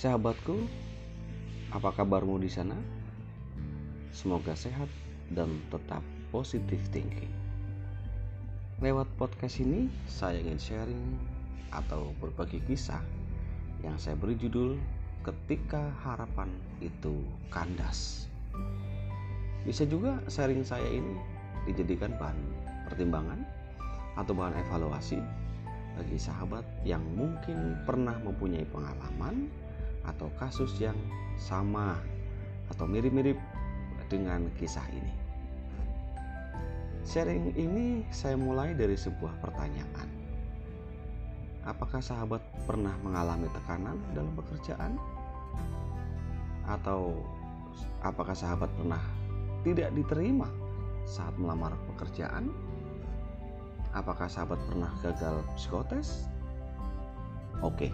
Sahabatku, apa kabarmu di sana? Semoga sehat dan tetap positif thinking. Lewat podcast ini, saya ingin sharing atau berbagi kisah yang saya beri judul "Ketika Harapan Itu Kandas". Bisa juga sharing saya ini dijadikan bahan pertimbangan atau bahan evaluasi bagi sahabat yang mungkin pernah mempunyai pengalaman atau kasus yang sama atau mirip-mirip dengan kisah ini. Sharing ini saya mulai dari sebuah pertanyaan. Apakah sahabat pernah mengalami tekanan dalam pekerjaan? Atau apakah sahabat pernah tidak diterima saat melamar pekerjaan? Apakah sahabat pernah gagal psikotes? Oke,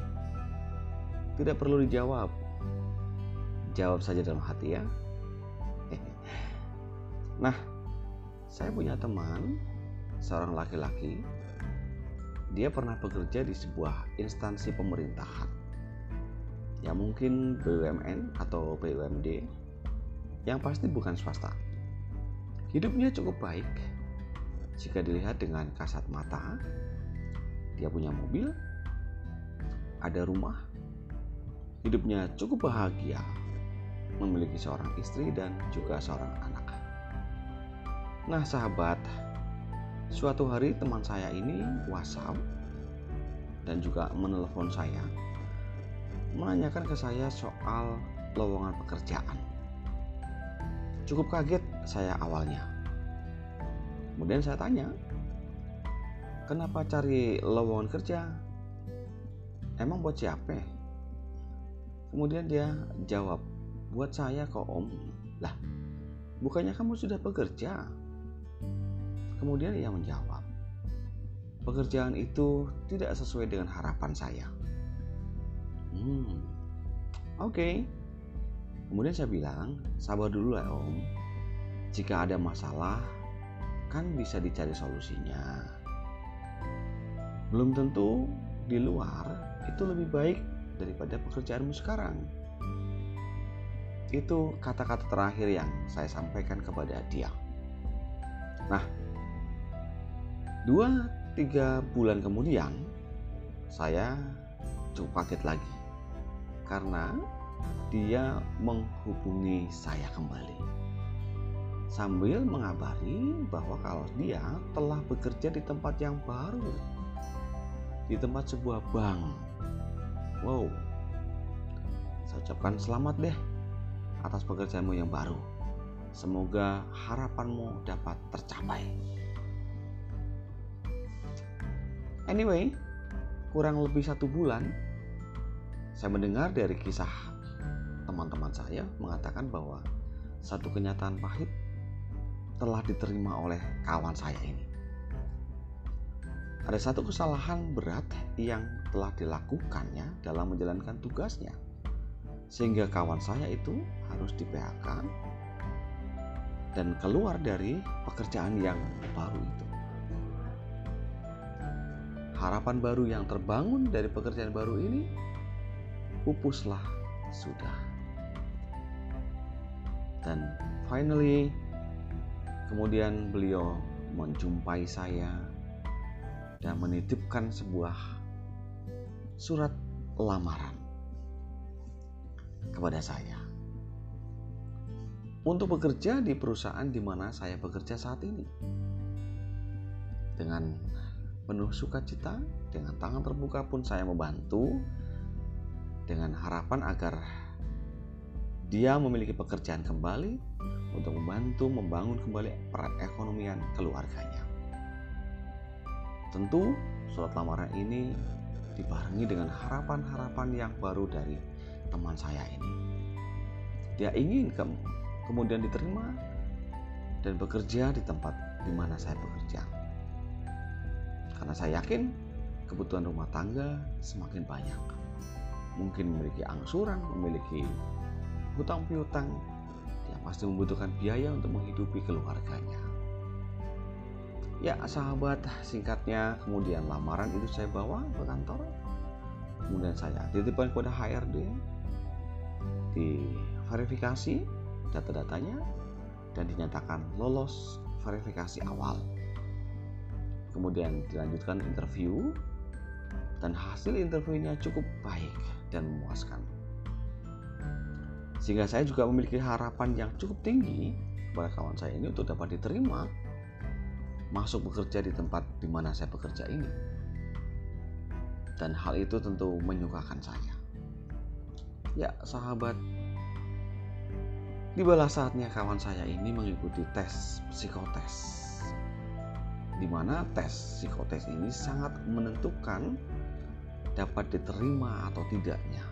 tidak perlu dijawab. Jawab saja dalam hati ya. Nah, saya punya teman, seorang laki-laki. Dia pernah bekerja di sebuah instansi pemerintahan. Ya mungkin BUMN atau BUMD. Yang pasti bukan swasta. Hidupnya cukup baik jika dilihat dengan kasat mata. Dia punya mobil, ada rumah, hidupnya cukup bahagia, memiliki seorang istri dan juga seorang anak. Nah, sahabat, suatu hari teman saya ini WhatsApp dan juga menelpon saya menanyakan ke saya soal lowongan pekerjaan. Cukup kaget saya awalnya. Kemudian saya tanya, "Kenapa cari lowongan kerja? Emang buat siapa?" Kemudian dia jawab, buat saya kok om. Lah, bukannya kamu sudah bekerja? Kemudian ia menjawab, pekerjaan itu tidak sesuai dengan harapan saya. Hmm, oke. Okay. Kemudian saya bilang, sabar dulu lah om. Jika ada masalah, kan bisa dicari solusinya. Belum tentu di luar itu lebih baik daripada pekerjaanmu sekarang. Itu kata-kata terakhir yang saya sampaikan kepada dia. Nah, dua tiga bulan kemudian saya cukup kaget lagi karena dia menghubungi saya kembali sambil mengabari bahwa kalau dia telah bekerja di tempat yang baru di tempat sebuah bank Wow, saya ucapkan selamat deh atas pekerjaanmu yang baru. Semoga harapanmu dapat tercapai. Anyway, kurang lebih satu bulan, saya mendengar dari kisah teman-teman saya mengatakan bahwa satu kenyataan pahit telah diterima oleh kawan saya ini. Ada satu kesalahan berat yang telah dilakukannya dalam menjalankan tugasnya, sehingga kawan saya itu harus di PHK dan keluar dari pekerjaan yang baru itu. Harapan baru yang terbangun dari pekerjaan baru ini pupuslah sudah. Dan finally, kemudian beliau menjumpai saya dan menitipkan sebuah surat lamaran kepada saya untuk bekerja di perusahaan di mana saya bekerja saat ini. Dengan penuh sukacita, dengan tangan terbuka pun saya membantu dengan harapan agar dia memiliki pekerjaan kembali untuk membantu membangun kembali perekonomian keluarganya. Tentu surat lamaran ini dibarengi dengan harapan-harapan yang baru dari teman saya ini. Dia ingin ke, kemudian diterima dan bekerja di tempat di mana saya bekerja. Karena saya yakin kebutuhan rumah tangga semakin banyak. Mungkin memiliki angsuran, memiliki hutang piutang, dia pasti membutuhkan biaya untuk menghidupi keluarganya. Ya sahabat singkatnya kemudian lamaran itu saya bawa ke kantor Kemudian saya titipkan kepada HRD diverifikasi data-datanya dan dinyatakan lolos verifikasi awal. Kemudian dilanjutkan interview dan hasil interviewnya cukup baik dan memuaskan. Sehingga saya juga memiliki harapan yang cukup tinggi kepada kawan saya ini untuk dapat diterima masuk bekerja di tempat di mana saya bekerja ini. Dan hal itu tentu menyukakan saya. Ya, sahabat, tibalah saatnya kawan saya ini mengikuti tes psikotes. Di mana tes psikotes ini sangat menentukan dapat diterima atau tidaknya.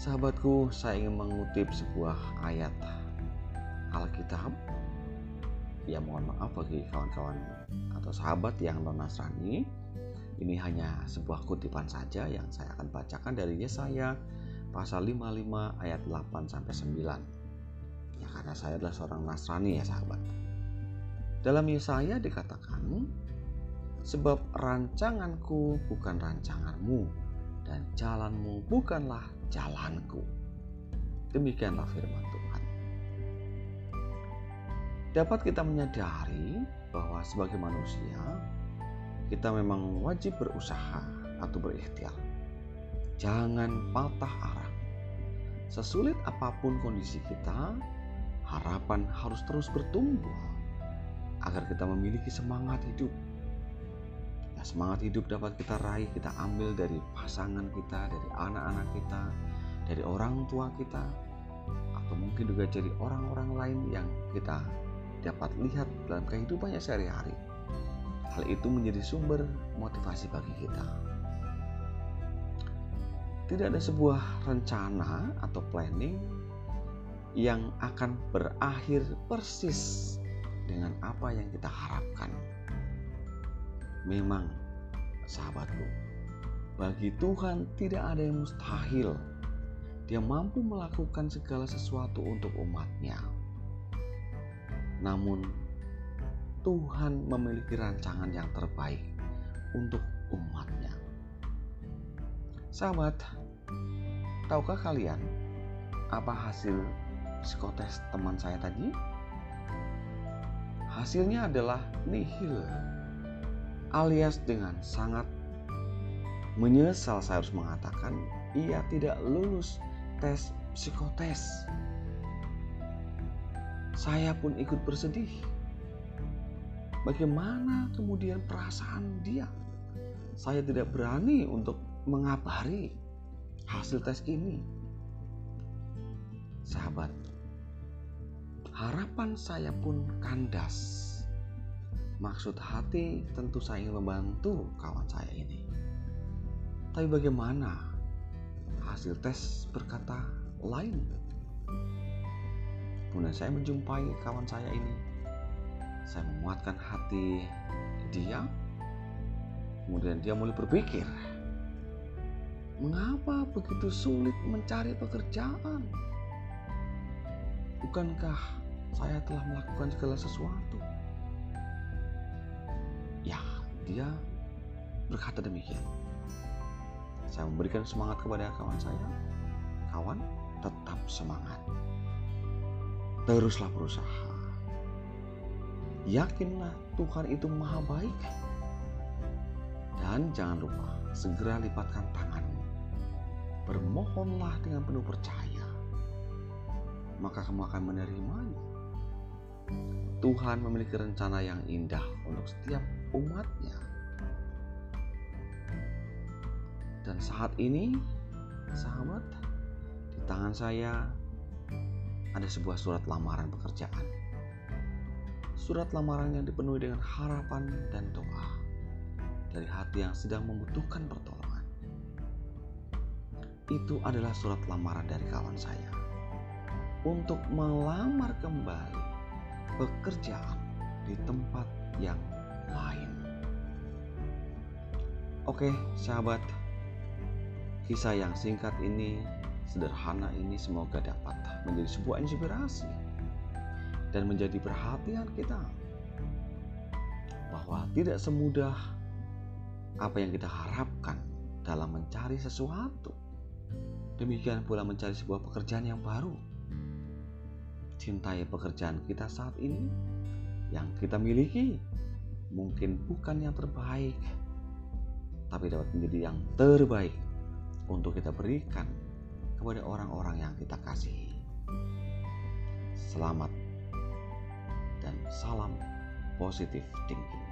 Sahabatku, saya ingin mengutip sebuah ayat Alkitab. Ya mohon maaf bagi kawan-kawan atau sahabat yang non Nasrani. Ini hanya sebuah kutipan saja yang saya akan bacakan dari Yesaya pasal 55 ayat 8 sampai 9. Ya karena saya adalah seorang Nasrani ya sahabat. Dalam Yesaya dikatakan, sebab rancanganku bukan rancanganmu dan jalanmu bukanlah jalanku. Demikianlah firman. Dapat kita menyadari bahwa sebagai manusia kita memang wajib berusaha atau berikhtiar. Jangan patah arah. Sesulit apa pun kondisi kita, harapan harus terus bertumbuh agar kita memiliki semangat hidup semangat hidup dapat kita raih, kita ambil dari pasangan kita, dari anak-anak kita, dari orang tua kita, atau mungkin juga dari orang-orang lain yang kita dapat lihat dalam kehidupannya sehari-hari. Hal itu menjadi sumber motivasi bagi kita. Tidak ada sebuah rencana atau planning yang akan berakhir persis dengan apa yang kita harapkan. Memang, sahabatku, bagi Tuhan tidak ada yang mustahil. Dia mampu melakukan segala sesuatu untuk umatnya. Namun, Tuhan memiliki rancangan yang terbaik untuk umatnya. Sahabat, tahukah kalian apa hasil psikotes teman saya tadi? Hasilnya adalah nihil alias dengan sangat menyesal saya harus mengatakan ia tidak lulus tes psikotes. Saya pun ikut bersedih. Bagaimana kemudian perasaan dia? Saya tidak berani untuk mengabari hasil tes ini. Sahabat, harapan saya pun kandas Maksud hati tentu saya ingin membantu kawan saya ini. Tapi bagaimana hasil tes berkata lain? Kemudian saya menjumpai kawan saya ini. Saya memuatkan hati dia. Kemudian dia mulai berpikir, mengapa begitu sulit mencari pekerjaan? Bukankah saya telah melakukan segala sesuatu? Dia berkata demikian. Saya memberikan semangat kepada kawan saya. Kawan, tetap semangat. Teruslah berusaha. Yakinlah Tuhan itu maha baik. Dan jangan lupa, segera lipatkan tanganmu. Bermohonlah dengan penuh percaya. Maka kamu akan menerimanya. Tuhan memiliki rencana yang indah untuk setiap umatnya. Dan saat ini, sahabat, di tangan saya ada sebuah surat lamaran pekerjaan. Surat lamaran yang dipenuhi dengan harapan dan doa dari hati yang sedang membutuhkan pertolongan. Itu adalah surat lamaran dari kawan saya untuk melamar kembali pekerjaan di tempat yang lain. Oke, sahabat, kisah yang singkat ini, sederhana ini, semoga dapat menjadi sebuah inspirasi dan menjadi perhatian kita bahwa tidak semudah apa yang kita harapkan dalam mencari sesuatu. Demikian pula mencari sebuah pekerjaan yang baru. Cintai pekerjaan kita saat ini yang kita miliki. Mungkin bukan yang terbaik, tapi dapat menjadi yang terbaik untuk kita berikan kepada orang-orang yang kita kasihi. Selamat dan salam positif thinking.